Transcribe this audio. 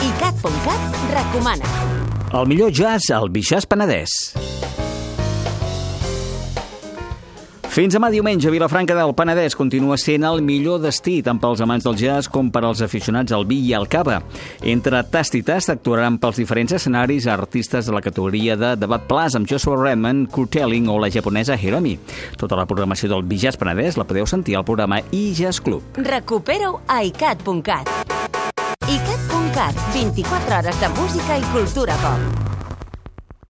ICAT.cat recomana. El millor jazz al Bixàs Penedès. Fins demà diumenge, Vilafranca del Penedès continua sent el millor destí tant pels amants del jazz com per als aficionats al vi i al cava. Entre tast i tast actuaran pels diferents escenaris artistes de la categoria de Debat Plus amb Joshua Redman, Kurt Elling o la japonesa Hiromi. Tota la programació del Bijazz Penedès la podeu sentir al programa iJazz Club. Recupera-ho a icat.cat. icat.cat, 24 hores de música i cultura pop.